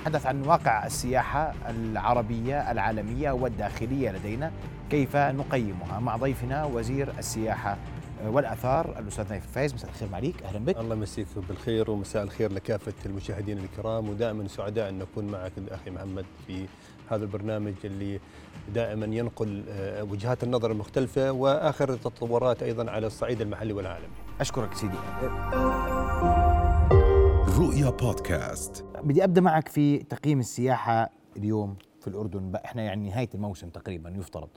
نتحدث عن واقع السياحة العربية العالمية والداخلية لدينا كيف نقيمها؟ مع ضيفنا وزير السياحة والأثار الأستاذ نايف الفايز. مساء الخير عليك أهلا بك. الله يمسيك بالخير ومساء الخير لكافة المشاهدين الكرام ودائما سعداء أن نكون معك أخي محمد في هذا البرنامج اللي دائما ينقل آه، وجهات النظر المختلفة وآخر التطورات أيضا على الصعيد المحلي والعالمي. أشكرك سيدي. رؤيا بودكاست. بدي أبدأ معك في تقييم السياحة اليوم في الأردن. إحنا يعني نهاية الموسم تقريبا يفترض.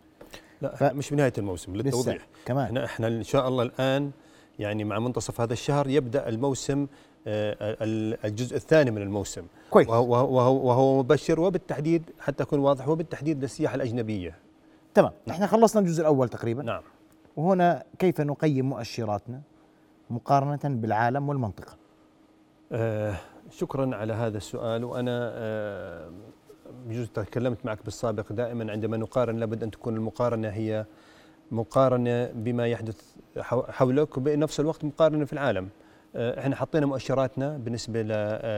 لا ف... مش بنهايه الموسم للتوضيح. كمان. إحنا إحنا إن شاء الله الآن يعني مع منتصف هذا الشهر يبدأ الموسم آه، الجزء الثاني من الموسم. كويس. وهو, وهو, وهو مبشر وبالتحديد حتى اكون واضح هو بالتحديد للسياحة الأجنبية. تمام. إحنا خلصنا الجزء الأول تقريبا. نعم. وهنا كيف نقيم مؤشراتنا مقارنة بالعالم والمنطقة؟ آه شكرا على هذا السؤال وأنا آه بجوز تكلمت معك بالسابق دائما عندما نقارن لابد أن تكون المقارنة هي مقارنة بما يحدث حولك وبنفس الوقت مقارنة في العالم آه، إحنا حطينا مؤشراتنا بالنسبة للعام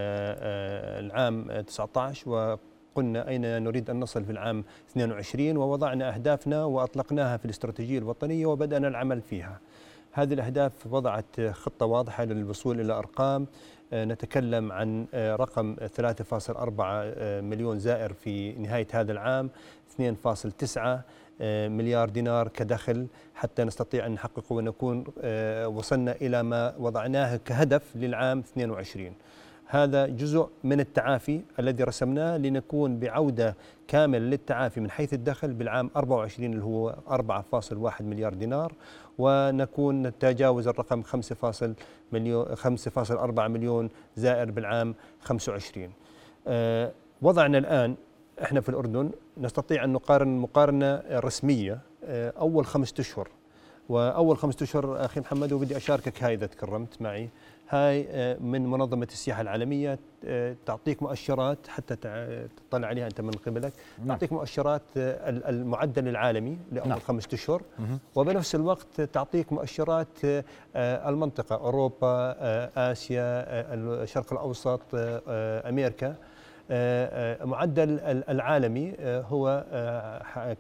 آه، 19 آه، وقلنا أين نريد أن نصل في العام 22 ووضعنا أهدافنا وأطلقناها في الاستراتيجية الوطنية وبدأنا العمل فيها. هذه الأهداف وضعت خطة واضحة للوصول إلى أرقام نتكلم عن رقم 3.4 مليون زائر في نهاية هذا العام 2.9 مليار دينار كدخل حتى نستطيع أن نحقق ونكون آه، وصلنا إلى ما وضعناه كهدف للعام 22 هذا جزء من التعافي الذي رسمناه لنكون بعودة كاملة للتعافي من حيث الدخل بالعام 24 اللي هو 4.1 مليار دينار. ونكون نتجاوز الرقم 5.4 مليون 5.4 مليون زائر بالعام 25 آه، وضعنا الآن إحنا في الأردن نستطيع أن نقارن مقارنة رسمية آه، أول خمسة أشهر. وأول خمسة أشهر أخي محمد وبدي أشاركك هاي إذا تكرمت معي. هاي آه، من منظمة السياحة العالمية آه، تعطيك مؤشرات حتى تطلع عليها أنت من قبلك. نعم. تعطيك مؤشرات المعدل العالمي لأول نعم. خمسة أشهر. وبنفس الوقت تعطيك مؤشرات المنطقة أوروبا آسيا الشرق الأوسط أمريكا. آه، آه، معدل العالمي آه، هو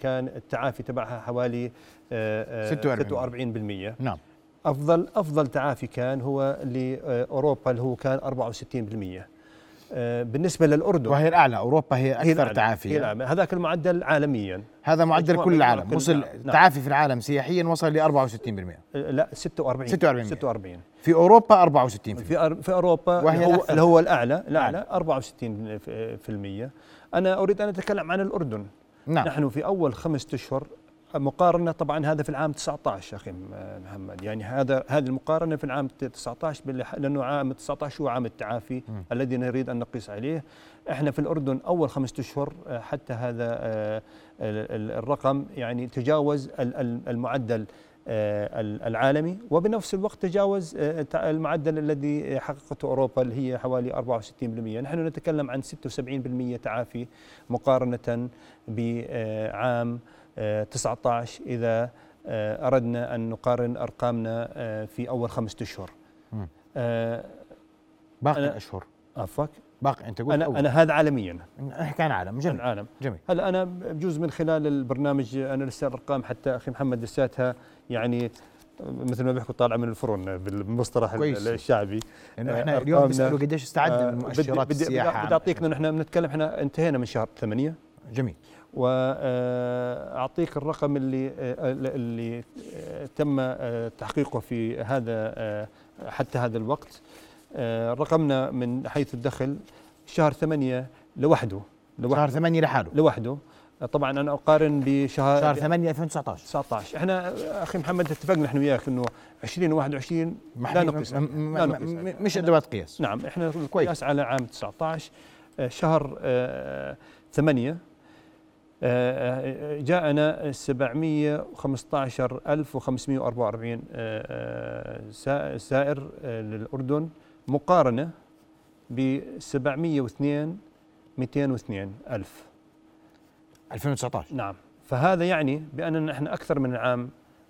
كان التعافي تبعها حوالي 46% نعم. أفضل أفضل تعافي كان هو لاوروبا اللي هو كان 64% آه، بالنسبة للأردن. وهي الأعلى. أوروبا هي أكثر تعافي هي الأعلى. هذاك المعدل عالميا. هذا معدل كل العالم. وصل نعم. تعافي في العالم سياحيا وصل ل 64% لا 46 46 46 في أوروبا 64% في في أوروبا وهي هو, اللي هو الأعلى الأعلى 64% أنا أريد أن أتكلم عن الأردن. نعم. نحن في أول خمسة أشهر مقارنة طبعا هذا في العام 19 أخي محمد. يعني هذا هذه المقارنة في العام 19 لأنه عام 19 هو عام التعافي م. الذي نريد أن نقيس عليه. إحنا في الأردن أول خمسة أشهر آه، حتى هذا آه، الرقم يعني تجاوز المعدل آه، العالمي. وبنفس الوقت تجاوز المعدل الذي حققته أوروبا اللي هي حوالي 64% نحن نتكلم عن 76% تعافي مقارنة بعام 19 إذا آه، أردنا أن نقارن أرقامنا آه، في أول خمسة أشهر. آه، باقي الأشهر عفوك باقي أنت قلت أنا أول. أنا هذا عالميا. نحكي عن عالم. جميل. العالم جميل. هلا أنا بجوز من خلال البرنامج أنا لسه الأرقام حتى أخي محمد لساتها يعني مثل ما بيحكوا طالعه من الفرن بالمصطلح كويس. الشعبي. انه إحنا اليوم بيسألوا قديش استعدنا من مؤشرات السياحه بدي أعطيك نحن بنتكلم إحنا انتهينا من شهر 8 جميل. وأعطيك الرقم اللي اللي تم تحقيقه في هذا حتى هذا الوقت. رقمنا من حيث الدخل شهر ثمانية لوحده لوحده. شهر ثمانية لحاله. لوحده. طبعا أنا أقارن بشهر شهر 8 2019 19 إحنا أخي محمد اتفقنا إحنا وياك إنه 2021 لا نقيس. لا نقيس. مش أدوات قياس. نعم إحنا القياس على عام 19 شهر 8 جاءنا 715544 سائر للأردن مقارنة ب 702 202 ألف. 2019 نعم. فهذا يعني بأننا نحن أكثر من العام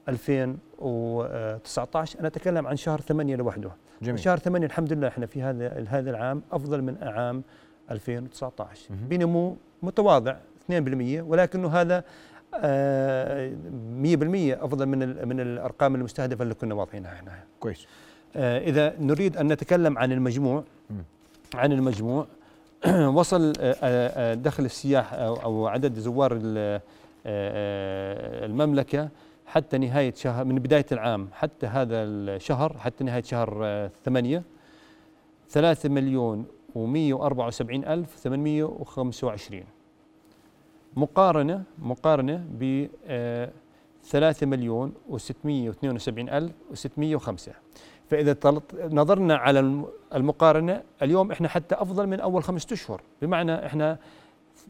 2019 أنا أتكلم عن شهر 8 لوحده. جميل. شهر 8 الحمد لله إحنا في هذا هذا العام أفضل من عام 2019 مهم. بنمو متواضع. 2% ولكنه هذا آه، 100% أفضل من من الأرقام المستهدفة اللي كنا واضعينها إحنا. كويس. آه، إذا نريد أن نتكلم عن المجموع. عن المجموع وصل آه، آه، آه، دخل السياح أو عدد زوار ال- آه، آه، المملكة حتى نهاية شهر من بداية العام حتى هذا الشهر حتى نهاية شهر آه، ثمانية ثلاثة مليون ومية وأربعة وسبعين ألف ثمانمية وخمسة وعشرين. مقارنة مقارنة ب آه، ثلاثة مليون وستمية واثنين وسبعين ألف وستمية وخمسة. فإذا طلت- نظرنا على الم- المقارنة اليوم إحنا حتى أفضل من أول خمسة أشهر. بمعنى إحنا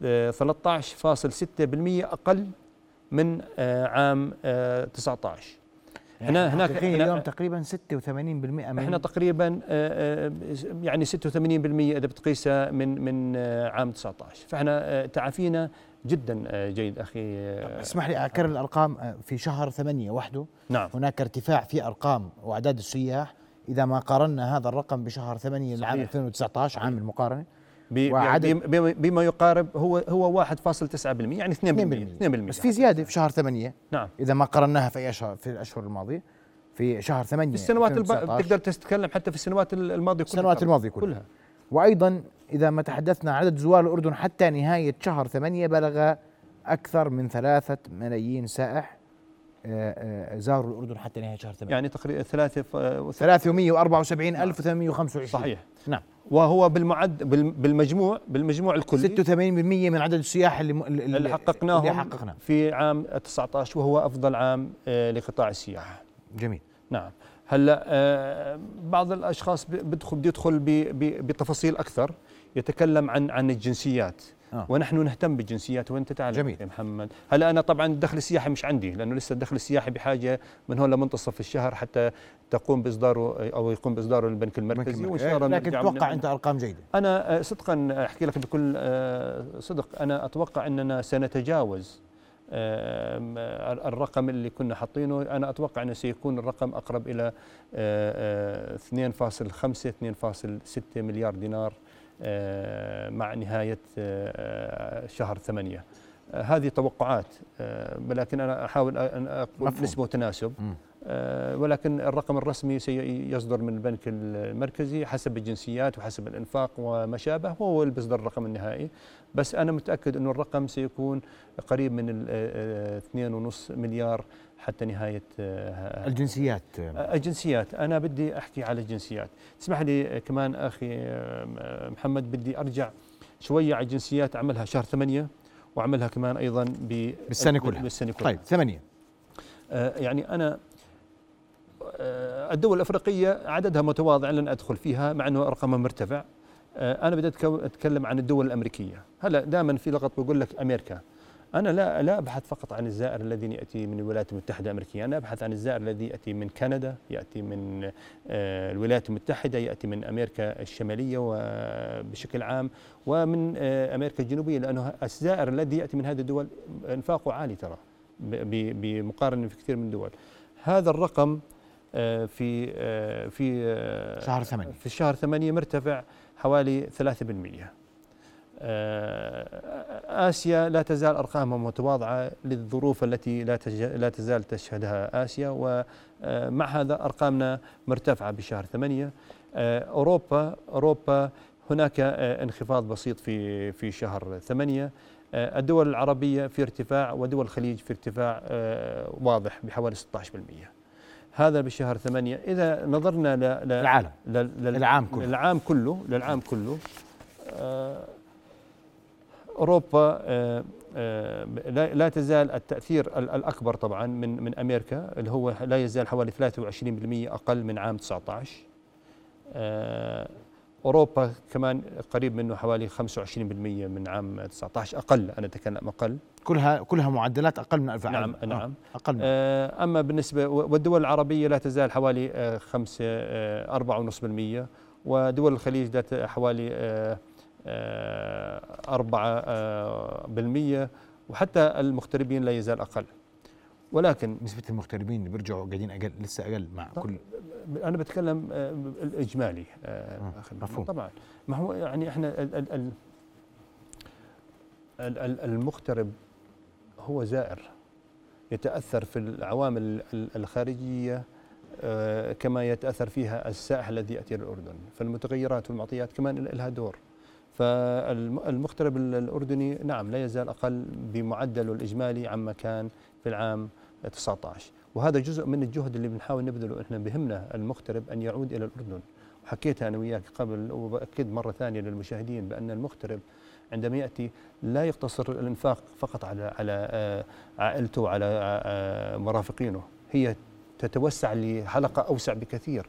آه، 13.6% أقل من آه، عام آه، 19 هنا- هناك- هنا- اليوم تقريبا 86% من إحنا تقريبا آه، آه، يعني 86% إذا بتقيسها من من آه، عام 19 فإحنا آه، تعافينا جدا آه، جيد أخي آه، اسمح لي أكرر الأرقام آه، في شهر ثمانية وحده. نعم. هناك ارتفاع في أرقام وأعداد السياح. إذا ما قارنا هذا الرقم بشهر ثمانية العام صحيح. 2019 عام المقارنة. بم- بما يقارب هو هو 1.9% يعني 2% 2% بس في زيادة في شهر ثمانية. نعم. إذا ما قارناها في اشهر في الأشهر الماضية في شهر ثمانية في السنوات الب... 2019 بتقدر تتكلم حتى في السنوات الماضية كلها. السنوات. الماضية كلها, كلها. وأيضا إذا ما تحدثنا عدد زوار الأردن حتى نهاية شهر ثمانية بلغ أكثر من ثلاثة ملايين سائح آه، آه، زاروا الأردن حتى نهاية شهر ثمانية. يعني تقريبا ثلاثة ف... 374825 صحيح. نعم. وهو بالمعد بال- بالمجموع بالمجموع الكلي. 86% من عدد السياح اللي اللي, حققناهم اللي حققناه في عام 19 وهو أفضل عام آه، لقطاع السياحه جميل. نعم. هلأ بعض الأشخاص بدخل بده يدخل بتفاصيل أكثر. يتكلم عن عن الجنسيات. آه. ونحن نهتم بالجنسيات. وانت تعلم جميل. يا محمد. هلا أنا طبعا الدخل السياحي مش عندي لأنه لسه الدخل السياحي بحاجة من هون لمنتصف الشهر حتى تقوم بإصداره أو يقوم بإصداره البنك المركزي وإن شاء الله لكن نرجع تتوقع أنت أرقام جيدة؟ أنا آه، صدقا أحكي لك بكل آه، صدق. أنا أتوقع أننا سنتجاوز آه، الرقم اللي كنا حاطينه. أنا أتوقع أنه سيكون الرقم أقرب إلى آه، آه، 2.5 2.6 مليار دينار. مع نهاية آه، شهر ثمانية. آه، هذه توقعات آه، ولكن أنا أحاول أن أقول مفهوم. نسبة وتناسب. ولكن الرقم الرسمي سيصدر من البنك المركزي حسب الجنسيات وحسب الإنفاق وما شابه وهو اللي بيصدر الرقم النهائي. بس أنا متأكد أنه الرقم سيكون قريب من ال- آه، آه، 2.5 مليار حتى نهاية آه، الجنسيات. الجنسيات. أنا بدي أحكي على الجنسيات. تسمح لي كمان أخي محمد بدي أرجع شوية على الجنسيات. أعملها شهر ثمانية وأعملها كمان أيضا ب- بالسنة كلها. بالسنة كلها. طيب ثمانية. آه، يعني أنا آه، الدول الأفريقية عددها متواضع لن أدخل فيها مع أنه رقمها مرتفع. أنا بدي أتكلم عن الدول الأمريكية. هلأ دائما في لغط بقول لك أمريكا. أنا لا لا أبحث فقط عن الزائر الذي يأتي من الولايات المتحدة الأمريكية. أنا أبحث عن الزائر الذي يأتي من كندا يأتي من آه، الولايات المتحدة يأتي من أمريكا الشمالية وبشكل عام ومن آه، أمريكا الجنوبية لأنه الزائر الذي يأتي من هذه الدول إنفاقه عالي ترى ب- ب- بمقارنة في كثير من الدول. هذا الرقم آه، في في شهر ثمانية. في الشهر ثمانية مرتفع حوالي 3% آه، آسيا لا تزال أرقامها متواضعة للظروف التي لا تج- لا تزال تشهدها آسيا ومع هذا أرقامنا مرتفعة بشهر ثمانية. آه، أوروبا أوروبا هناك آه، انخفاض بسيط في في شهر ثمانية. آه، الدول العربية في ارتفاع ودول الخليج في ارتفاع آه، واضح بحوالي 16% هذا بشهر ثمانية. إذا نظرنا ل ل العالم. لل- لل- العام كله. للعام كله للعام كله آه، أوروبا آه، آه، لا تزال التأثير ال- الأكبر طبعا من من أمريكا اللي هو لا يزال حوالي 23% أقل من عام 19 آه، أوروبا كمان قريب منه حوالي 25% من عام 19 أقل أنا أتكلم أقل. كلها كلها معدلات أقل من 1000 نعم نعم. أقل من. أما بالنسبة والدول العربية لا تزال حوالي آه، خمسة آه، أربعة ونصف بالمية ودول الخليج ذات حوالي آه، آه، أربعة آه، وحتى المغتربين لا يزال أقل. ولكن نسبة المغتربين اللي بيرجعوا قاعدين أقل لسه أقل مع كل أنا بتكلم آه، أخي. مفهوم. طبعا. ما هو يعني إحنا ال- ال- ال- المغترب هو زائر يتأثر في العوامل الخارجية كما يتأثر فيها السائح الذي يأتي للاردن فالمتغيرات والمعطيات كمان لها دور. فالمغترب الأردني نعم لا يزال أقل بمعدله الإجمالي عما كان في العام 19 وهذا جزء من الجهد اللي بنحاول نبذله إحنا بهمنا المغترب أن يعود إلى الأردن. وحكيتها أنا وياك قبل وبأكد مرة ثانية للمشاهدين بأن المغترب عندما يأتي لا يقتصر الإنفاق فقط على على آه، عائلته وعلى آه، مرافقينه. هي تتوسع لحلقة أوسع بكثير.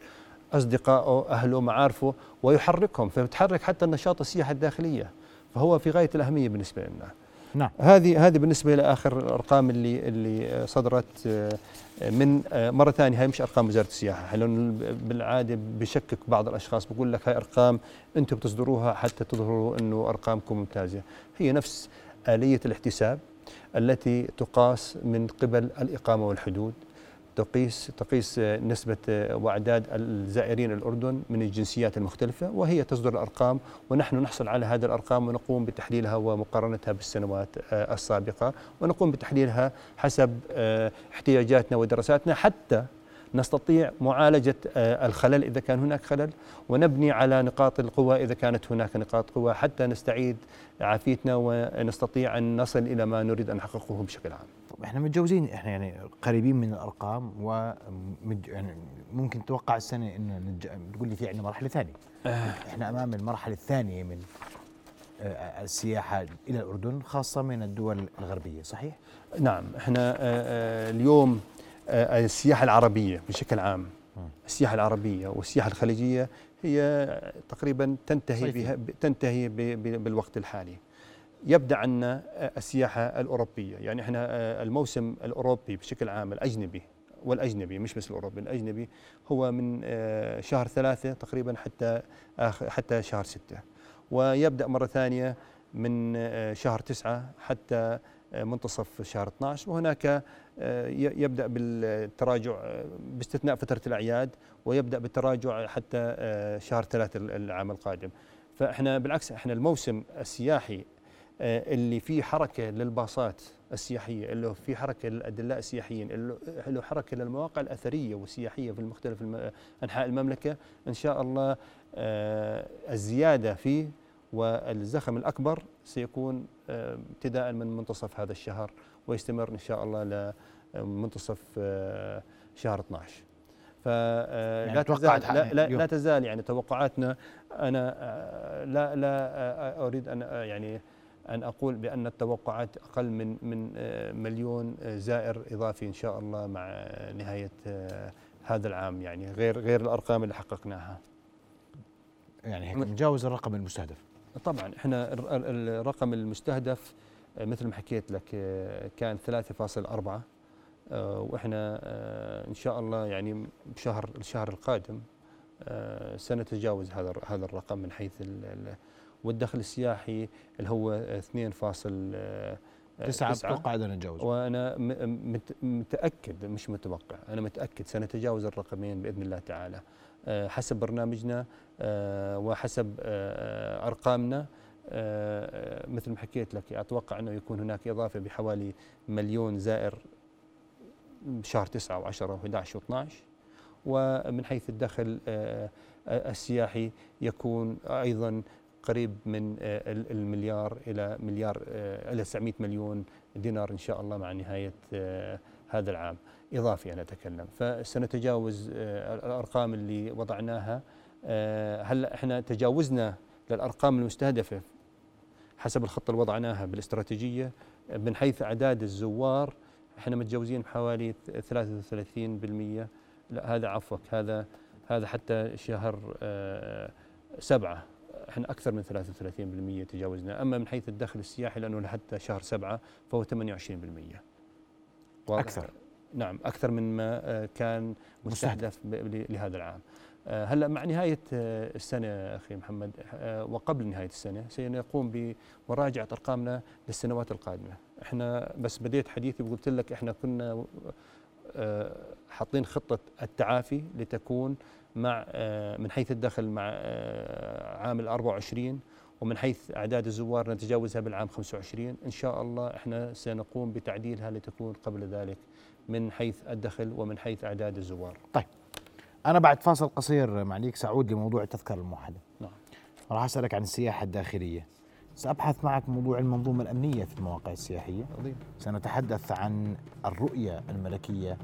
اصدقائه اهله معارفه ويحركهم فبتحرك حتى النشاط السياحه الداخلية فهو في غاية الأهمية بالنسبة لنا. نعم. هذه هذه بالنسبة لاخر الأرقام اللي اللي صدرت آه، من آه، مرة ثانية. هاي مش أرقام وزارة السياحة. لأنه بالعادة بشكك بعض الأشخاص بقول لك هاي أرقام أنتم بتصدروها حتى تظهروا أنه أرقامكم ممتازة. هي نفس آلية الاحتساب التي تقاس من قبل الإقامة والحدود. تقيس تقيس نسبة وأعداد الزائرين الأردن من الجنسيات المختلفة وهي تصدر الأرقام ونحن نحصل على هذه الأرقام ونقوم بتحليلها ومقارنتها بالسنوات السابقة ونقوم بتحليلها حسب آه، احتياجاتنا ودراساتنا حتى نستطيع معالجة آه، الخلل إذا كان هناك خلل ونبني على نقاط القوة إذا كانت هناك نقاط قوة حتى نستعيد عافيتنا ونستطيع أن نصل إلى ما نريد أن نحققه بشكل عام. إحنا متجاوزين إحنا يعني قريبين من الأرقام و يعني ممكن تتوقع السنة إنه نج... تقول لي في عندنا مرحلة ثانية. آه. إحنا أمام المرحلة الثانية من آه، السياحة إلى الأردن خاصة من الدول الغربية صحيح؟ نعم إحنا اليوم السياحة العربية بشكل عام السياحة العربية والسياحة الخليجية هي تقريبا تنتهي بها تنتهي بالوقت الحالي. يبدأ عنا السياحة الأوروبية. يعني إحنا الموسم الأوروبي بشكل عام الأجنبي والأجنبي مش بس الأوروبي الأجنبي هو من شهر ثلاثة تقريبا حتى حتى شهر ستة. ويبدأ مرة ثانية من شهر تسعة حتى منتصف شهر 12 وهناك آه، يبدأ بالتراجع آه، باستثناء فترة الأعياد ويبدأ بالتراجع حتى آه، شهر ثلاثة العام القادم. فإحنا بالعكس إحنا الموسم السياحي اللي فيه حركة للباصات السياحية اللي في حركة للأدلاء السياحيين اللي له حركة للمواقع الأثرية والسياحية في مختلف أنحاء المملكة إن شاء الله الزيادة فيه والزخم الأكبر سيكون آه، ابتداء من منتصف هذا الشهر ويستمر إن شاء الله لمنتصف آه، شهر 12 فلا يعني تزال لا, لا, لا تزال يعني توقعاتنا. أنا آه، لا لا أريد أن يعني أن أقول بأن التوقعات أقل من من مليون زائر إضافي إن شاء الله مع نهاية هذا العام. يعني غير غير الأرقام اللي حققناها. يعني هيك نجاوز الرقم المستهدف. طبعا إحنا الرقم المستهدف آه، مثل ما حكيت لك آه، كان 3.4 آه، وإحنا إن شاء الله يعني بشهر الشهر القادم سنتجاوز هذا هذا الرقم من حيث والدخل السياحي اللي هو 2.9 تسعة أتوقع نتجاوز وأنا متأكد مش متوقع أنا متأكد سنتجاوز الرقمين بإذن الله تعالى. آه، حسب برنامجنا آه، وحسب آه، أرقامنا مثل ما حكيت لك أتوقع أنه يكون هناك إضافة بحوالي مليون زائر بشهر 9 و10 و11 و12 ومن حيث الدخل السياحي يكون أيضا قريب من المليار إلى مليار إلى 900 مليون دينار إن شاء الله مع نهاية هذا العام. إضافي أنا أتكلم. فسنتجاوز آه، الأرقام اللي وضعناها. آه، هلا إحنا تجاوزنا للأرقام المستهدفة حسب الخطة اللي وضعناها بالاستراتيجية؟ من حيث أعداد الزوار إحنا متجاوزين بحوالي 33% لا هذا عفوك. هذا هذا حتى شهر آه، سبعة. إحنا أكثر من 33% تجاوزنا أما من حيث الدخل السياحي لأنه لحتى شهر سبعة فهو 28% أكثر. نعم أكثر من ما آه، كان مستهدف. لهذا العام. آه، هلأ مع نهاية آه، السنة أخي محمد وقبل نهاية السنة سنقوم بمراجعة أرقامنا للسنوات القادمة. إحنا بس بديت حديثي وقلت لك إحنا كنا حاطين خطة التعافي لتكون مع من حيث الدخل مع عام ال 24 ومن حيث أعداد الزوار نتجاوزها بالعام 25 إن شاء الله إحنا سنقوم بتعديلها لتكون قبل ذلك من حيث الدخل ومن حيث أعداد الزوار. أنا بعد فاصل قصير معليك سأعود لموضوع التذكرة الموحدة. نعم. راح أسألك عن السياحة الداخلية. سأبحث معك موضوع المنظومة الأمنية في المواقع السياحية. عظيم. سنتحدث عن الرؤية الملكية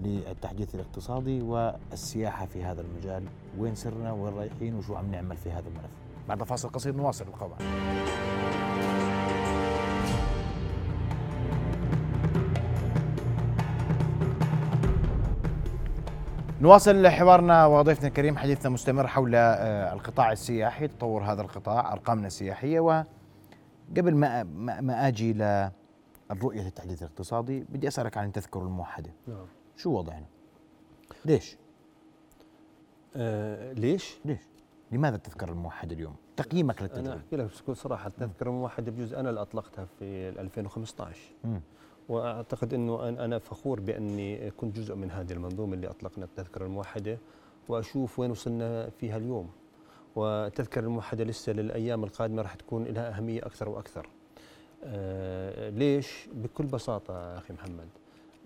للتحديث الاقتصادي والسياحة في هذا المجال. وين سرنا؟ وين رايحين؟ وشو عم نعمل في هذا الملف؟ بعد فاصل قصير نواصل القوة نواصل حوارنا وضيفنا الكريم حديثنا مستمر حول آه، القطاع السياحي تطور هذا القطاع أرقامنا السياحية وقبل ما ما أجي للرؤيه للتحديث الاقتصادي بدي أسألك عن التذكره الموحدة. نعم. شو وضعنا؟ ليش؟ آه ليش؟ ليش؟ لماذا التذكره الموحدة اليوم؟ تقييمك أنا للتجربه أحكي لك بكل صراحة التذكرة الموحدة بجوز أنا اللي أطلقتها في 2015 مم. وأعتقد إنه أنا فخور بأني كنت جزء من هذه المنظومة اللي أطلقنا التذكرة الموحدة وأشوف وين وصلنا فيها اليوم والتذكرة الموحدة لسه للأيام القادمة راح تكون لها أهمية أكثر وأكثر. آه ليش؟ بكل بساطة أخي محمد.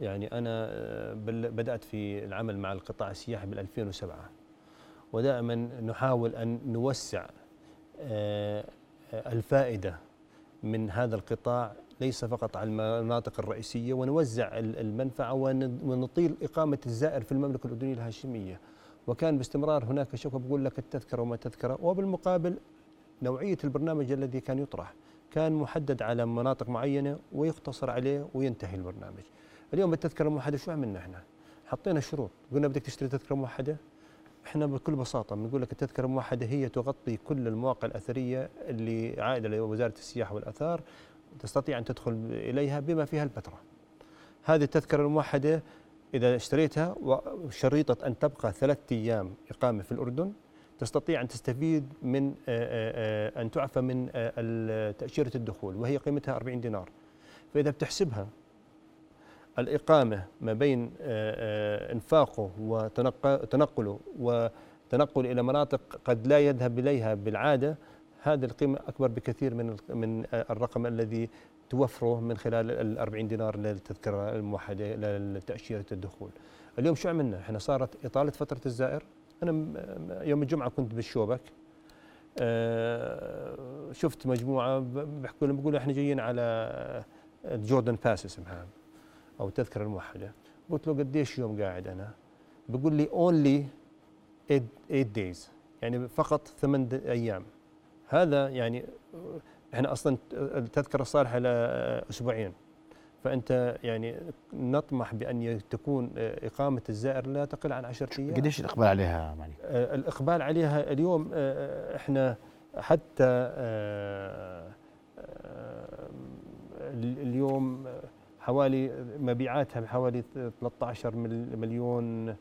يعني أنا آه، بدأت في العمل مع القطاع السياحي بال 2007 ودائما نحاول أن نوسع آه، آه، الفائدة من هذا القطاع ليس فقط على المناطق الرئيسية ونوزع ال- المنفعة ون- ونطيل إقامة الزائر في المملكة الأردنية الهاشمية. وكان باستمرار هناك شكوى بقول لك التذكرة وما تذكرة وبالمقابل نوعية البرنامج الذي كان يطرح كان محدد على مناطق معينة ويقتصر عليه وينتهي البرنامج. اليوم التذكرة الموحدة شو عملنا إحنا؟ حطينا شروط. قلنا بدك تشتري تذكرة موحدة؟ إحنا بكل بساطة بنقول لك التذكرة الموحدة هي تغطي كل المواقع الأثرية اللي عائدة لوزارة السياحة والآثار تستطيع أن تدخل إليها بما فيها البتراء. هذه التذكرة الموحدة إذا اشتريتها وشريطة أن تبقى ثلاثة أيام إقامة في الأردن تستطيع أن تستفيد من آه، آه، آه، أن تعفى من تأشيرة الدخول وهي قيمتها 40 دينار. فإذا بتحسبها الإقامة ما بين إنفاقه وتنقله وتنقل إلى مناطق قد لا يذهب إليها بالعادة هذه القيمة أكبر بكثير من من الرقم الذي توفره من خلال ال 40 دينار للتذكرة الموحدة لتأشيرة الدخول. اليوم شو عملنا؟ إحنا صارت إطالة فترة الزائر. أنا يوم الجمعة كنت بالشوبك. آه، شفت مجموعة ب- بيحكوا لهم بيقولوا إحنا جايين على جوردن باس اسمها أو التذكرة الموحدة. قلت له قديش يوم قاعد أنا؟ بيقول لي only 8 days. يعني فقط ثمان أيام. هذا يعني إحنا أصلا التذكره صالحه لاسبوعين فأنت يعني نطمح بأن تكون إقامة الزائر لا تقل عن 10 أيام. قديش الإقبال عليها معلي آه، الإقبال عليها اليوم آه، إحنا حتى آه، ال- اليوم حوالي مبيعاتها بحوالي 13 مل- مليون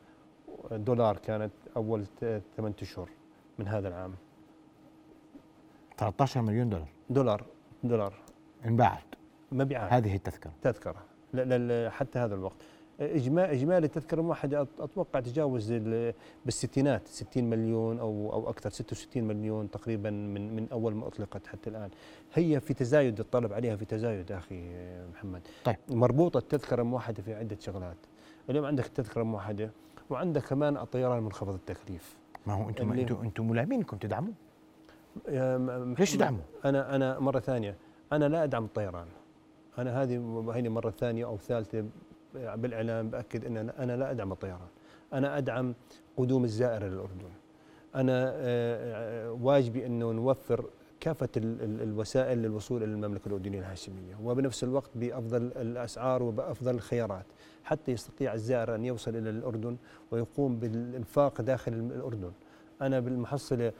دولار كانت أول ثمان أشهر من هذا العام. 13 مليون دولار. دولار دولار. انباعت. مبيعات. هذه التذكرة. تذكرة. ل- ل- حتى هذا الوقت. اجمالي اجمالي التذكره الموحده أت- أتوقع تجاوز ال- بالستينات. 60 مليون أو أو أكثر 66 مليون تقريبا من من أول ما أطلقت حتى الآن. هي في تزايد الطلب عليها في تزايد أخي محمد. طيب. مربوطة التذكرة الموحده في عدة شغلات. اليوم عندك التذكرة الموحده وعندك كمان الطيران منخفض التكليف. ما هو أنتم أنتم أنتم ملامين انكم تدعموا ليش تدعموا؟ أنا أنا مرة ثانية أنا لا أدعم الطيران. أنا هذه هذه مرة ثانية أو ثالثة بالإعلام بأكد إن أنا- أنا لا أدعم الطيران. أنا أدعم قدوم الزائر للاردن أنا آه، آه، واجبي إنه نوفر ال- الوسائل للوصول إلى المملكة الأردنية الهاشمية وبنفس الوقت بأفضل الأسعار وبأفضل الخيارات حتى يستطيع الزائر أن يوصل إلى الأردن ويقوم بالإنفاق داخل الأردن. أنا بالمحصلة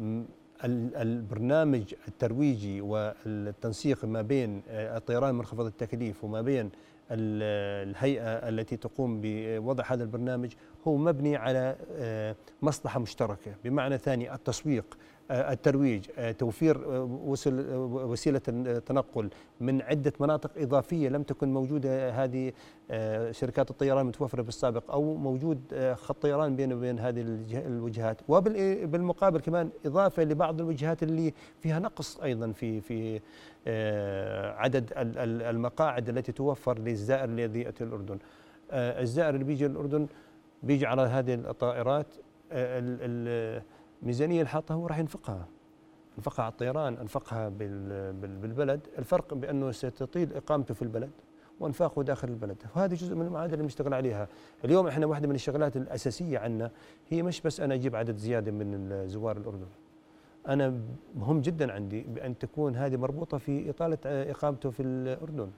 م- ال- البرنامج الترويجي والتنسيق ما بين آه، الطيران منخفض التكليف وما بين ال- الهيئة التي تقوم بوضع هذا البرنامج هو مبني على آه، مصلحة مشتركة. بمعنى ثاني التسويق الترويج آه، توفير آه، وسيلة تنقل من عدة مناطق إضافية لم تكن موجودة هذه شركات الطيران متوفرة بالسابق أو موجود خط طيران بين وبين هذه الوجهات. وبالمقابل كمان إضافة لبعض الوجهات اللي فيها نقص أيضا في في عدد المقاعد التي توفر للزائر الذي يأتي الأردن الزائر اللي بيجي الأردن بيجي على هذه الطائرات الميزانيه اللي حاطها هو راح ينفقها. انفقها على الطيران انفقها بالبلد. الفرق بأنه ستطيل إقامته في البلد وأنفاقه داخل البلد. وهذه جزء من المعادلة اللي بنشتغل عليها. اليوم إحنا واحدة من الشغلات الأساسية عندنا هي مش بس أنا أجيب عدد زيادة من زوار الأردن. أنا مهم جدا عندي بأن تكون هذه مربوطة في إطالة إقامته في الأردن.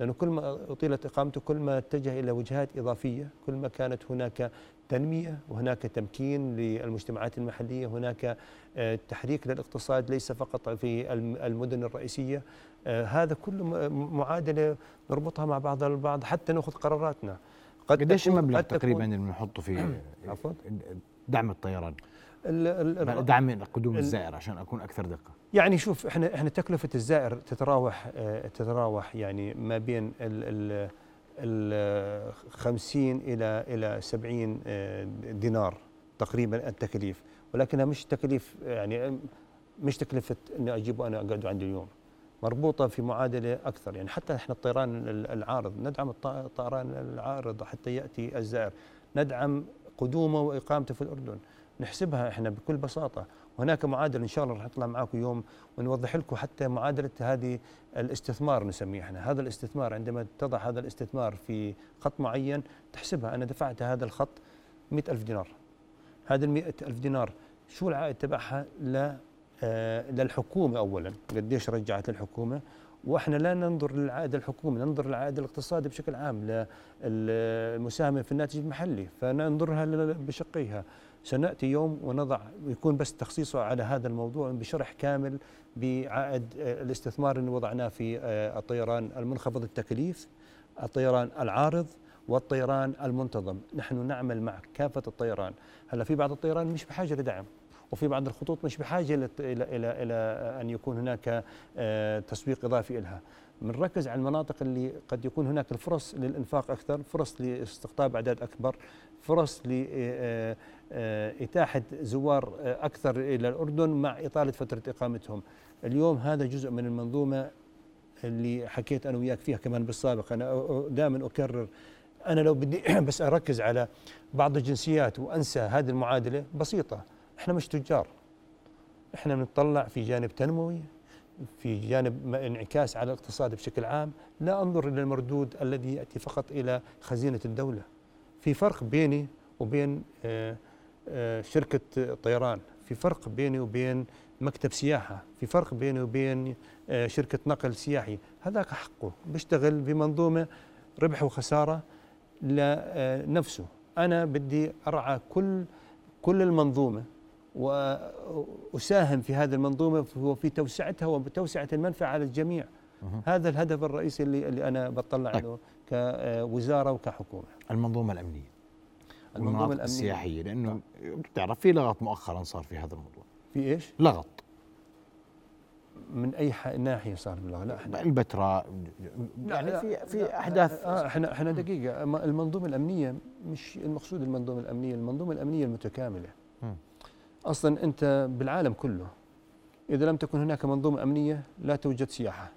لأنه كل ما أطيلت إقامته كل ما اتجه إلى وجهات إضافية كل ما كانت هناك تنمية وهناك تمكين للمجتمعات المحلية هناك آه، تحريك للاقتصاد ليس فقط في المدن الرئيسية. آه، هذا كله معادلة نربطها مع بعض البعض حتى نأخذ قراراتنا. قد قديش المبلغ تقريبا اللي بنحطه في عفوا؟ دعم الطيران؟ دعم قدوم الزائر عشان أكون أكثر دقة. يعني شوف إحنا إحنا تكلفة الزائر تتراوح آه تتراوح يعني ما بين ال ال 50 إلى إلى 70 آه دينار تقريبا التكاليف ولكنها مش تكاليف يعني مش تكلفة إني اجيبه أنا أقعد عندي اليوم. مربوطة في معادلة أكثر. يعني حتى إحنا الطيران العارض ندعم الطيران العارض حتى يأتي الزائر. ندعم قدومه وإقامته في الأردن. نحسبها إحنا بكل بساطة. وهناك معادله إن شاء الله راح نطلع معكم يوم ونوضح لكم حتى معادلة هذه الاستثمار نسميه إحنا. هذا الاستثمار عندما تضع هذا الاستثمار في خط معين تحسبها. أنا دفعت هذا الخط مئة ألف دينار. هذا المئة ألف دينار شو العائد تبعها آه، للحكومة أولا؟ قديش رجعت للحكومة؟ وإحنا لا ننظر للعائد الحكومي ننظر للعائد الاقتصادي بشكل عام للمساهمه في الناتج المحلي فننظرها بشقيها. سنأتي يوم ونضع يكون بس تخصيصه على هذا الموضوع بشرح كامل بعائد آه، الاستثمار اللي وضعناه في آه، الطيران المنخفض التكليف الطيران العارض والطيران المنتظم. نحن نعمل مع كافة الطيران. هلا في بعض الطيران مش بحاجة لدعم. وفي بعض الخطوط مش بحاجة إلى, إلى, إلى, إلى أن يكون هناك آه، تسويق إضافي لها بنركز على المناطق اللي قد يكون هناك الفرص للإنفاق أكثر فرص لاستقطاب أعداد أكبر فرص لإتاحة زوار أكثر إلى الأردن مع إطالة فترة إقامتهم. اليوم هذا جزء من المنظومة اللي حكيت أنا وياك فيها كمان بالسابق. أنا دائما أكرر أنا لو بدي بس أركز على بعض الجنسيات وأنسى هذه المعادلة بسيطة. إحنا مش تجار. إحنا بنطلع في جانب تنموي في جانب انعكاس على الاقتصاد بشكل عام. لا أنظر إلى المردود الذي يأتي فقط إلى خزينة الدولة. في فرق بيني وبين آه، آه، شركة طيران. في فرق بيني وبين مكتب سياحة. في فرق بيني وبين آه، شركة نقل سياحي. هذاك حقه. بيشتغل بمنظومة ربح وخسارة لنفسه أنا بدي أرعى كل كل المنظومة وأساهم في هذه المنظومة وفي توسعتها وتوسعة المنفعة على الجميع هذا الهدف الرئيسي اللي, اللي أنا بطلع طيب. له كوزارة وكحكومة. المنظومة الأمنية. المنظومة الأمنية السياحية لأنه بتعرف في لغط مؤخرا صار في هذا الموضوع. في إيش؟ لغط. من أي ناحية صار باللغط؟ لا إحنا البتراء يعني لا في في أحداث آه إحنا إحنا دقيقة المنظومة الأمنية مش المقصود المنظومة الأمنية، المنظومة الأمنية المتكاملة. م. أصلا أنت بالعالم كله إذا لم تكن هناك منظومة أمنية لا توجد سياحة.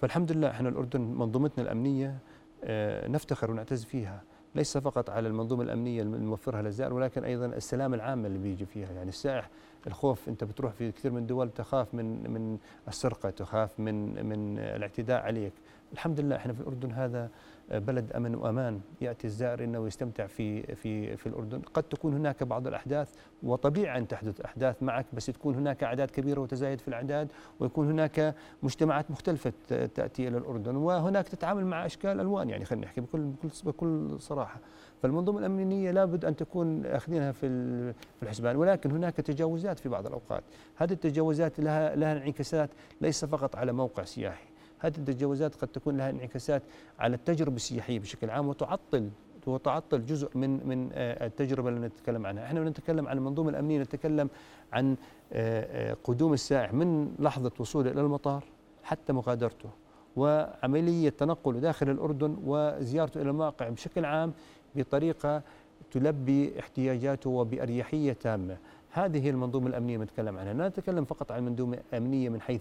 فالحمد لله إحنا الأردن منظومتنا الأمنية آه نفتخر ونعتز فيها ليس فقط على المنظومة الأمنية الموفرها للزائر ولكن أيضا السلام العام اللي بيجي فيها يعني السائح الخوف أنت بتروح في كثير من الدول تخاف من من السرقة تخاف من من الاعتداء عليك الحمد لله إحنا في الأردن هذا بلد أمن وأمان يأتي الزائر إنه يستمتع في في في الأردن. قد تكون هناك بعض الأحداث وطبيعي أن تحدث أحداث معك بس تكون هناك أعداد كبيرة وتزايد في الأعداد ويكون هناك مجتمعات مختلفة تأتي إلى الأردن وهناك تتعامل مع أشكال ألوان. يعني خلينا نحكي بكل بكل بكل صراحة. فالمنظومة الأمنية لابد أن تكون أخذينها في في الحسبان ولكن هناك تجاوزات في بعض الأوقات. هذه التجاوزات لها لها انعكاسات ليس فقط على موقع سياحي. هذه التجاوزات قد تكون لها انعكاسات على التجربة السياحية بشكل عام وتعطل وتعطل جزء من من آه، التجربة اللي نتكلم عنها، إحنا نتكلم عن المنظومة الأمنية نتكلم عن آه، آه، قدوم السائح من لحظة وصوله إلى المطار حتى مغادرته وعملية تنقله داخل الأردن وزيارته إلى المواقع بشكل عام بطريقة تلبي احتياجاته وبأريحية تامة. هذه المنظومة الأمنية نتكلم عنها، لا نتكلم فقط عن منظومة أمنية من حيث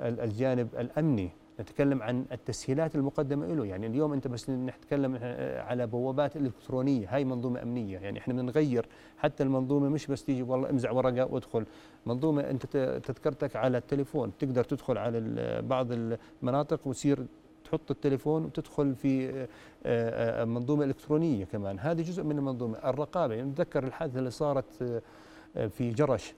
الجانب الأمني. نتكلم عن التسهيلات المقدمة له يعني اليوم أنت بس نتكلم على بوابات إلكترونية. هاي منظومة أمنية. يعني إحنا بنغير حتى المنظومة مش بس تيجي والله امزع ورقة وادخل. منظومة أنت تذكرتك على التليفون. تقدر تدخل على بعض المناطق وتصير تحط التليفون وتدخل في آه، آه، منظومة إلكترونية كمان. هذه جزء من المنظومة. الرقابة. يعني نتذكر الحادثة اللي صارت آه، في جرش.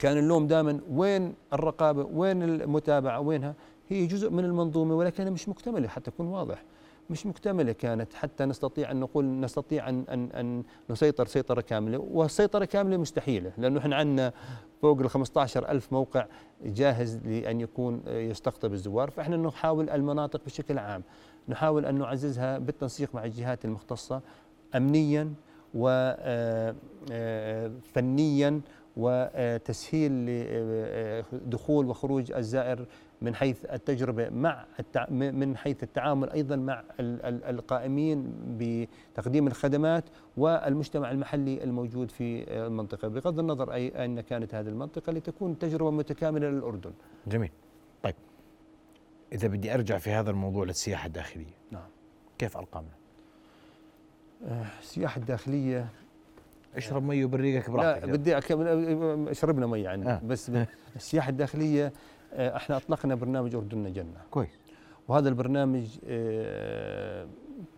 كان اللوم دائما وين الرقابة وين المتابعة وينها؟ هي جزء من المنظومة ولكنها مش مكتملة حتى يكون واضح. مش مكتملة كانت حتى نستطيع أن نقول نستطيع أن أن أن نسيطر سيطرة كاملة. والسيطرة كاملة مستحيلة لأنه إحنا عندنا فوق ال 15 ألف موقع جاهز لأن يكون يستقطب الزوار. فإحنا نحاول المناطق بشكل عام نحاول أن نعززها بالتنسيق مع الجهات المختصة أمنيا وفنيا آه، آه، وتسهيل لدخول وخروج الزائر من حيث التجربة مع من حيث التعامل أيضا مع القائمين بتقديم الخدمات والمجتمع المحلي الموجود في المنطقة بغض النظر اي ان كانت هذه المنطقة لتكون تجربة متكاملة للأردن. جميل. طيب إذا بدي أرجع في هذا الموضوع للسياحة الداخلية. نعم. كيف ارقامنا؟ آه، السياحة الداخلية اشرب مي وبريقك براحتك لا بدي شربنا مي يعني آه. بس السياحة الداخلية آه، إحنا أطلقنا برنامج أردننا جنة. كويس. وهذا البرنامج آه،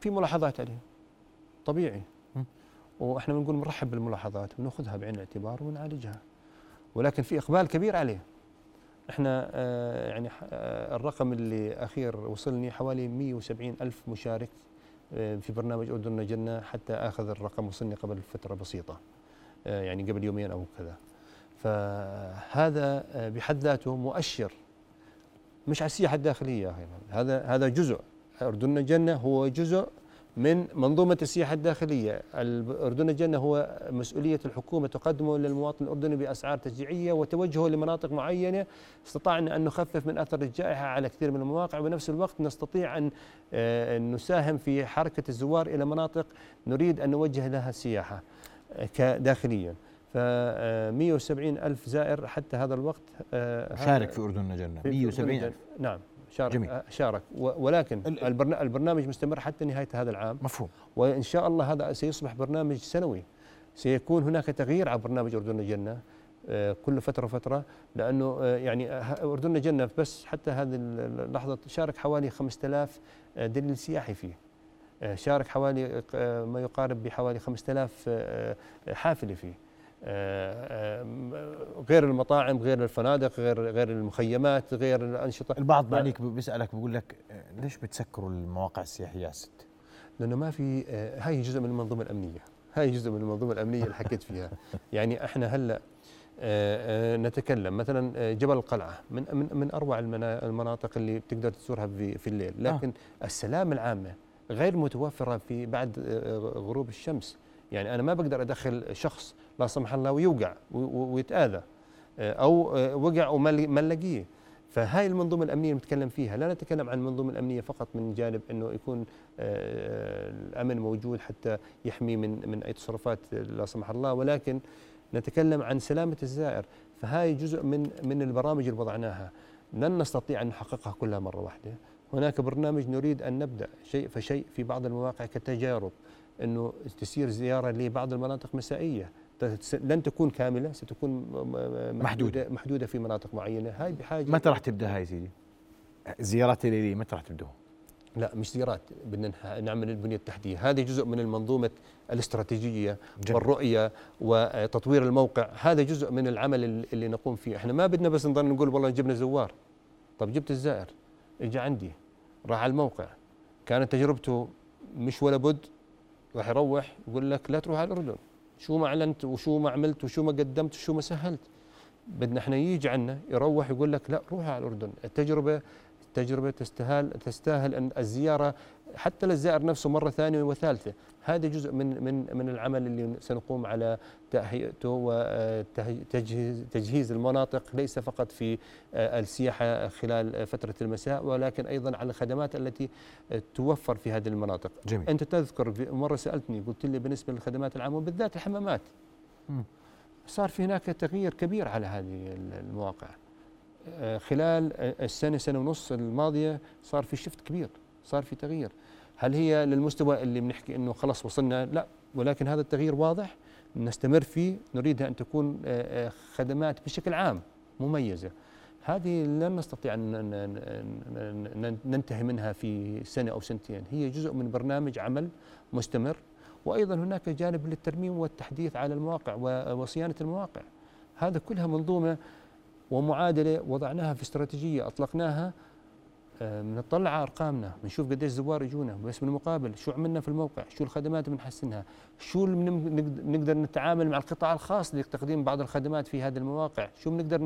في ملاحظات عليه. طبيعي. وإحنا بنقول بنرحب بالملاحظات بنأخذها بعين الاعتبار ونعالجها. ولكن في إقبال كبير عليه. إحنا آه، يعني الرقم اللي أخير وصلني حوالي 170 ألف مشارك في برنامج اردننا جنة حتى أخذ الرقم وصلني قبل فترة بسيطة. يعني قبل يومين أو كذا. فهذا بحد ذاته مؤشر. مش على السياحة الداخلية هذا هذا جزء. اردن الجنه هو جزء من منظومة السياحة الداخلية. الأردن الجنة هو مسؤولية الحكومة. تقدمه للمواطن الأردني بأسعار تشجيعية وتوجهه لمناطق معينة. استطعنا أن نخفف من أثر الجائحة على كثير من المواقع. وبنفس الوقت نستطيع أن آه، نساهم في حركة الزوار إلى مناطق نريد أن نوجه لها السياحة آه، كداخليا. ف 170 آه، ألف زائر حتى هذا الوقت شارك في أردن الجنة. 170 ألف. نعم. شارك جميل. آه، شارك. ولكن البرنامج مستمر حتى نهاية هذا العام. مفهوم. وإن شاء الله هذا سيصبح برنامج سنوي. سيكون هناك تغيير على برنامج أردن الجنة كل فترة فترة لأنه يعني أردن الجنة بس حتى هذه اللحظة شارك حوالي 5000 دليل سياحي فيه. شارك حوالي ما يقارب بحوالي 5000 حافلة فيه. آه، آه، غير المطاعم غير الفنادق غير غير المخيمات غير الأنشطة. البعض معنيك بيسألك بيقول لك آه، ليش بتسكروا المواقع السياحية على ست؟ لأنه ما في هاي جزء من المنظومة الأمنية. هاي جزء من المنظومة الأمنية اللي حكيت فيها. يعني إحنا هلأ نتكلم مثلا جبل القلعة. من من من أروع المناطق اللي بتقدر تزورها في في الليل. لكن آه. السلام العامة غير متوفرة في بعد غروب الشمس. يعني أنا ما بقدر أدخل شخص لا سمح الله ويوقع ويتآذى. آه، أو آه، وقع وما نلاقيه. فهاي المنظومة الأمنية نتكلم فيها لا نتكلم عن المنظومه الامنيه فقط من جانب إنه يكون آه، الأمن موجود حتى يحمي من من أي تصرفات لا سمح الله ولكن نتكلم عن سلامة الزائر. فهاي جزء من من البرامج اللي وضعناها. لن نستطيع أن نحققها كلها مرة واحدة. هناك برنامج نريد أن نبدأ شيء فشيء في بعض المواقع كتجارب إنه تسير زيارة لبعض المناطق مسائية. لن تكون كاملة ستكون محدودة. محدودة في مناطق معينة. هاي بحاجة متى راح تبدأ هاي سيدي؟ الزيارات الليليه متى راح تبدأ؟ لا مش زيارات بدنا نعمل البنية التحتية. هذه جزء من المنظومة الاستراتيجية جميل. والرؤية وتطوير الموقع. هذا جزء من العمل اللي نقوم فيه. إحنا ما بدنا بس نضل نقول والله جبنا زوار. طب جبت الزائر اجى عندي راح على الموقع. كانت تجربته مش ولا بد راح يروح يقول لك لا تروح على الأردن. شو ما أعلنت وشو ما عملت وشو ما قدمت وشو ما سهلت. بدنا إحنا يجي عنا يروح يقول لك لا روح على الأردن. التجربة تجربة تستاهل تستاهل أن الزيارة حتى للزائر نفسه مرة ثانية وثالثة هذا جزء من من من العمل اللي سنقوم على تهيئته وتجهيز تجهيز المناطق ليس فقط في آه، السياحة خلال فترة المساء ولكن أيضا على الخدمات التي توفر في هذه المناطق جميل. أنت تذكر مرة سألتني قلت لي بالنسبة للخدمات العامة وبالذات الحمامات. صار في هناك تغيير كبير على هذه المواقع خلال السنة سنة ونص الماضية صار في شفت كبير صار في تغيير. هل هي للمستوى اللي بنحكي إنه خلص وصلنا؟ لا ولكن هذا التغيير واضح. نستمر فيه نريدها أن تكون آه، آه، خدمات بشكل عام مميزة. هذه لن نستطيع أن ننتهي منها في سنة أو سنتين. هي جزء من برنامج عمل مستمر وأيضا هناك جانب للترميم والتحديث على المواقع وصيانة المواقع. هذا كلها منظومة ومعادلة وضعناها في استراتيجية أطلقناها بنطلع على أرقامنا بنشوف قديش زوار يجونا بس بالمقابل شو عملنا في الموقع شو الخدمات بنحسنها شو بنقدر نتعامل مع القطاع الخاص لتقديم بعض الخدمات في هذه المواقع شو بنقدر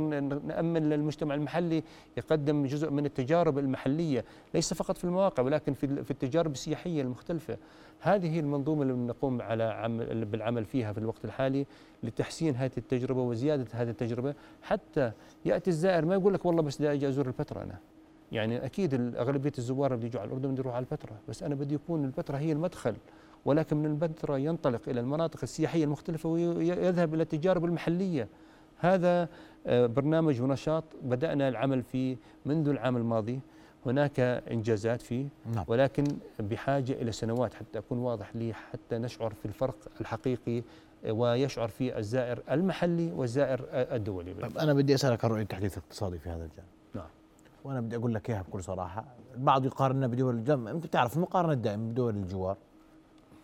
نأمن للمجتمع المحلي يقدم جزء من التجارب المحلية ليس فقط في المواقع ولكن في في التجارب السياحية المختلفة. هذه هي المنظومة اللي بنقوم على عمل بالعمل فيها في الوقت الحالي لتحسين هذه التجربة وزيادة هذه التجربة حتى يأتي الزائر ما يقول لك والله بس بدي أجي أزور البتراء أنا. يعني أكيد أغلبية الزوار اللي يجوا على الأردن بده يروح على البتراء بس أنا بدي يكون البتراء هي المدخل ولكن من البتراء ينطلق إلى المناطق السياحية المختلفة ويذهب إلى التجارب المحلية. هذا آه، برنامج ونشاط بدأنا العمل فيه منذ العام الماضي. هناك إنجازات فيه نعم. ولكن بحاجة إلى سنوات حتى أكون واضح لي حتى نشعر في الفرق الحقيقي آه، ويشعر فيه الزائر المحلي والزائر الدولي. طيب أنا بدي أسألك عن رؤية التحديث الاقتصادي في هذا الجانب. وأنا بدي أقول لك إياها بكل صراحة. البعض يقارننا بدول الجنب أنت بتعرف المقارنة الدائمة بدول الجوار.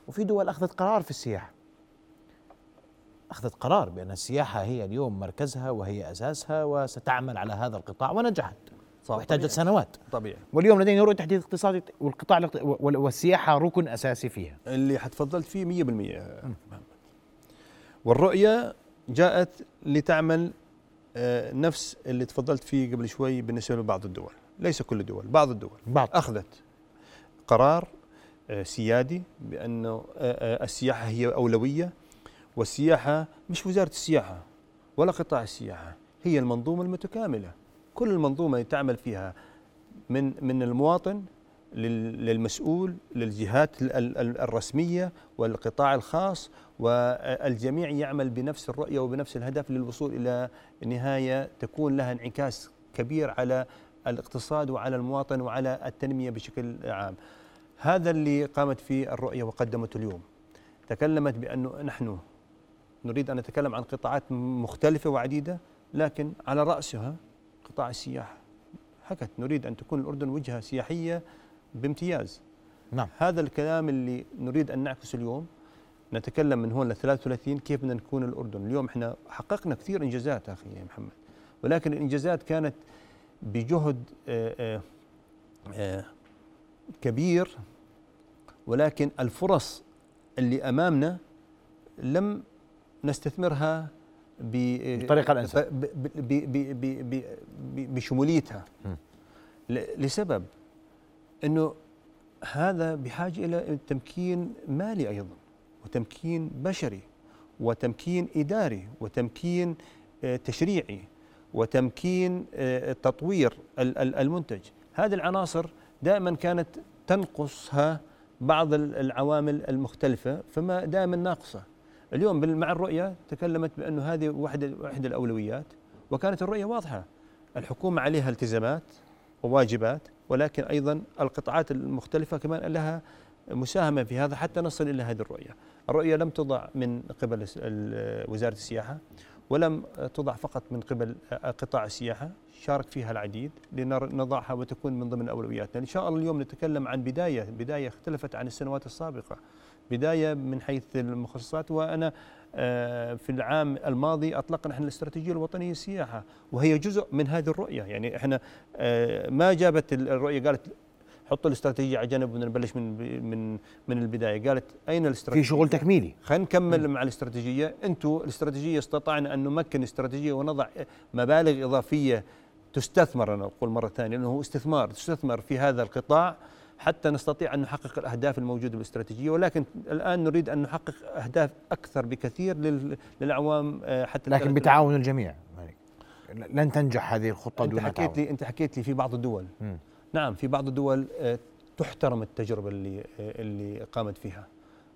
وفي دول أخذت قرار في السياحة. أخذت قرار بأن السياحة هي اليوم مركزها وهي أساسها وستعمل على هذا القطاع ونجحت. واحتاجت سنوات. طبيعي. واليوم لدينا رؤية تحديث اقتصادي والقطاع والسياحة ركن أساسي فيها. اللي حتفضلت فيه 100% والرؤية جاءت لتعمل نفس اللي تفضلت فيه قبل شوي بالنسبة لبعض الدول. ليس كل الدول بعض الدول. بعض. أخذت قرار آه، سيادي بأنه آه، السياحة هي أولوية والسياحة مش وزارة السياحة ولا قطاع السياحة هي المنظومة المتكاملة. كل المنظومة تعمل فيها من من المواطن للمسؤول للجهات الرسمية والقطاع الخاص والجميع يعمل بنفس الرؤية وبنفس الهدف للوصول إلى نهاية تكون لها انعكاس كبير على الاقتصاد وعلى المواطن وعلى التنمية بشكل عام. هذا اللي قامت فيه الرؤية وقدمته اليوم. تكلمت بأنه نحن نريد أن نتكلم عن قطاعات مختلفة وعديدة لكن على رأسها قطاع السياحة. حكت نريد أن تكون الأردن وجهة سياحية بامتياز. نعم. هذا الكلام اللي نريد أن نعكسه اليوم نتكلم من هون ل 33 كيف بدنا نكون الأردن. اليوم إحنا حققنا كثير إنجازات أخي محمد ولكن الإنجازات كانت بجهد آآ آه، آآ آه، آه، كبير ولكن الفرص اللي أمامنا لم نستثمرها بالطريقة الأنسب بشموليتها. لسبب إنه هذا بحاجة إلى تمكين مالي أيضا وتمكين بشري وتمكين إداري وتمكين آه، تشريعي وتمكين آه، تطوير المنتج. هذه العناصر دائما كانت تنقصها بعض العوامل المختلفة فما دائما ناقصة. اليوم مع الرؤية تكلمت بأنه هذه واحدة واحدة الأولويات وكانت الرؤية واضحة. الحكومة عليها التزامات وواجبات ولكن أيضا القطاعات المختلفة كمان لها مساهمة في هذا حتى نصل إلى هذه الرؤية. الرؤية لم تضع من قبل وزارة السياحة ولم تضع فقط من قبل قطاع السياحة شارك فيها العديد لنضعها وتكون من ضمن أولوياتنا. إن شاء الله اليوم نتكلم عن بداية بداية اختلفت عن السنوات السابقة. بداية من حيث المخصصات وأنا في العام الماضي أطلقنا إحنا الاستراتيجية الوطنية للسياحه وهي جزء من هذه الرؤية. يعني إحنا آه، ما جابت الرؤية قالت حطوا الاستراتيجية على جنب ونبلش من من من البداية. قالت أين الاستراتيجية؟ في شغل تكميلي. خلينا نكمل مع الاستراتيجية. أنتم الاستراتيجية استطعنا أن نمكن الاستراتيجيه ونضع مبالغ إضافية تستثمر أنا أقول مرة ثانية أنه استثمار تستثمر في هذا القطاع حتى نستطيع أن نحقق الأهداف الموجودة بالاستراتيجية ولكن الآن نريد أن نحقق أهداف أكثر بكثير للأعوام آه، حتى لكن بتعاون الجميع. لن تنجح هذه الخطة دون حكيت تعاون. لي أنت حكيت لي في بعض الدول. م. نعم في بعض الدول آه، تحترم التجربة اللي آه، اللي قامت فيها.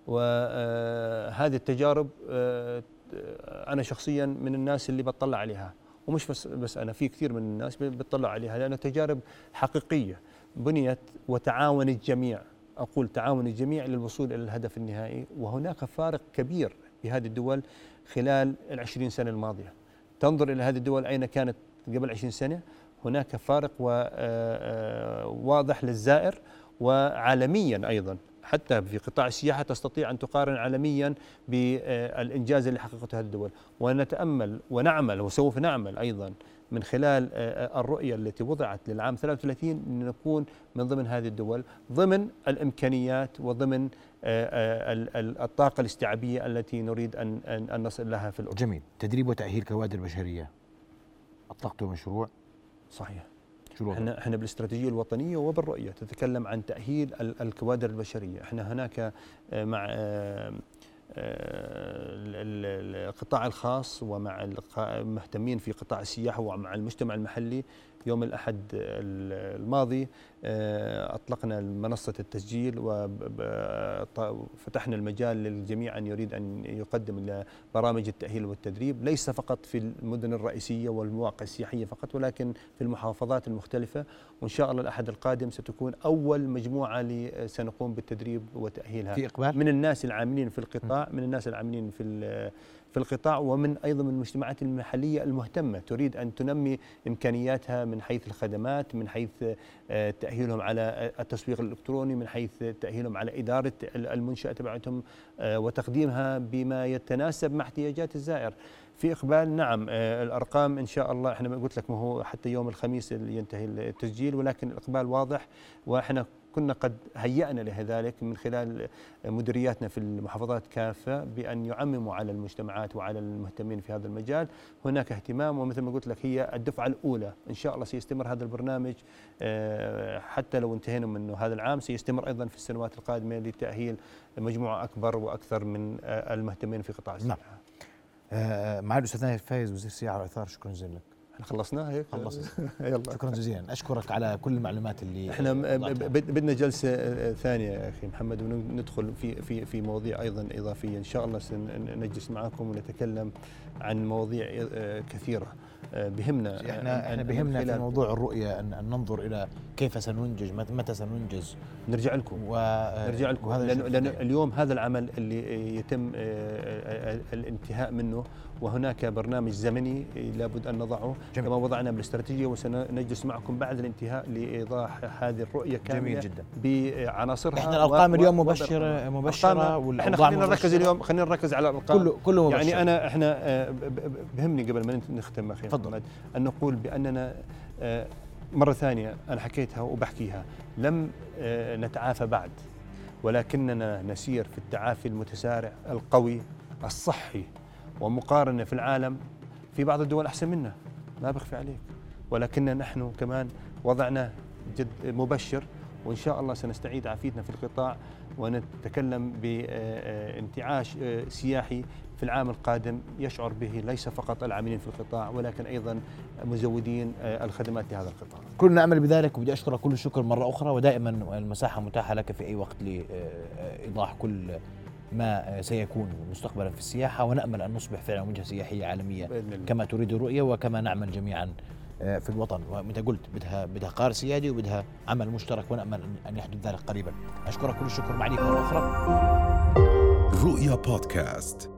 وهذه التجارب أنا شخصيا من الناس اللي بطلع عليها. ومش بس بس أنا في كثير من الناس بتطلع عليها لأنها تجارب حقيقية. بنيت وتعاون الجميع. أقول تعاون الجميع للوصول إلى الهدف النهائي وهناك فارق كبير في هذه الدول خلال العشرين سنة الماضية. تنظر إلى هذه الدول أين كانت قبل عشرين سنة هناك فارق واضح للزائر وعالميا أيضا. حتى في قطاع السياحة تستطيع أن تقارن عالميا بالإنجاز اللي حققته هذه الدول. ونتأمل ونعمل وسوف نعمل أيضا من خلال الرؤية التي وضعت للعام 33 أن نكون من ضمن هذه الدول ضمن الإمكانيات وضمن الطاقة الاستيعابية التي نريد أن أن نصل لها في الأردن. جميل. تدريب وتأهيل كوادر بشرية. أطلقتوا مشروع؟ صحيح. إحنا إحنا بالاستراتيجية الوطنية وبالرؤية تتكلم عن تأهيل الكوادر البشرية، إحنا هناك آه، مع آه، آه، القطاع الخاص ومع المهتمين في قطاع السياحة ومع المجتمع المحلي يوم الأحد الماضي آه، أطلقنا منصة التسجيل وفتحنا المجال للجميع أن يريد أن يقدم برامج التأهيل والتدريب. ليس فقط في المدن الرئيسية والمواقع السياحية فقط ولكن في المحافظات المختلفة. وإن شاء الله الأحد القادم ستكون أول مجموعة سنقوم بالتدريب وتأهيلها. في إقبال؟ من الناس العاملين في القطاع من الناس العاملين في في القطاع ومن أيضا من المجتمعات المحلية المهتمة. تريد أن تنمي إمكانياتها من حيث الخدمات من حيث آه، تأهيلهم على التسويق الإلكتروني من حيث تأهيلهم على إدارة المنشأة تبعتهم آه، وتقديمها بما يتناسب مع احتياجات الزائر. في إقبال نعم آه، الأرقام إن شاء الله إحنا قلت لك ما هو حتى يوم الخميس ينتهي التسجيل ولكن الإقبال واضح وإحنا كنا قد هيأنا لذلك من خلال مديرياتنا في المحافظات كافة بأن يعمموا على المجتمعات وعلى المهتمين في هذا المجال. هناك اهتمام ومثل ما قلت لك هي الدفعة الأولى. إن شاء الله سيستمر هذا البرنامج آه، حتى لو انتهينا منه هذا العام سيستمر أيضا في السنوات القادمة لتأهيل مجموعة أكبر وأكثر من آه، المهتمين في قطاع السياحة. نعم. آه مع الأستاذ فايز وزير السياحة والآثار شكرا جزيلا لك. إحنا خلصناه هيك؟ خلصنا. يلا. شكرا جزيلا. أشكرك على كل المعلومات اللي إحنا بدنا جلسة آه، ثانية يا أخي محمد وندخل في في في مواضيع أيضا إضافية. إن شاء الله سنجلس معكم ونتكلم عن مواضيع آه، كثيرة. آه، بهمنا إحنا إحنا بهمنا في موضوع الرؤية أن, أن ننظر إلى كيف سننجز متى سننجز. نرجع لكم. ونرجع لكم. لأن, لأن اليوم هذا العمل اللي يتم الانتهاء منه وهناك برنامج زمني لابد أن نضعه. جميل. كما وضعنا بالاستراتيجية وسنجلس معكم بعد الانتهاء لإيضاح هذه الرؤية كاملة جميل جدا. بعناصرها إحنا الأرقام اليوم مبشرة مبشرة إحنا خلينا نركز اليوم خلينا نركز على الأرقام. كله كله مبشر. يعني أنا إحنا آه، بهمني قبل ما نختم أخي محمد أن نقول بأننا آه، مرة ثانية أنا حكيتها وبحكيها. لم آه، نتعافى بعد ولكننا نسير في التعافي المتسارع القوي الصحي ومقارنة في العالم في بعض الدول أحسن منا ما بخفي عليك ولكن نحن كمان وضعنا جد مبشر وإن شاء الله سنستعيد عافيتنا في القطاع ونتكلم بانتعاش سياحي في العام القادم يشعر به ليس فقط العاملين في القطاع ولكن أيضا مزودين الخدمات لهذا القطاع. كلنا نعمل بذلك وبدي اشكرك كل الشكر مرة أخرى ودائما المساحة متاحة لك في أي وقت لايضاح كل ما سيكون مستقبلا في السياحة ونأمل أن نصبح فعلا وجهة سياحية عالمية كما تريد الرؤية وكما نعمل جميعا آه، في الوطن. ومثل قلت بدها بدها قرار سيادي وبدها عمل مشترك ونأمل ان يحدث ذلك قريبا. أشكرك كل الشكر. معك مرة أخرى. رؤيا بودكاست.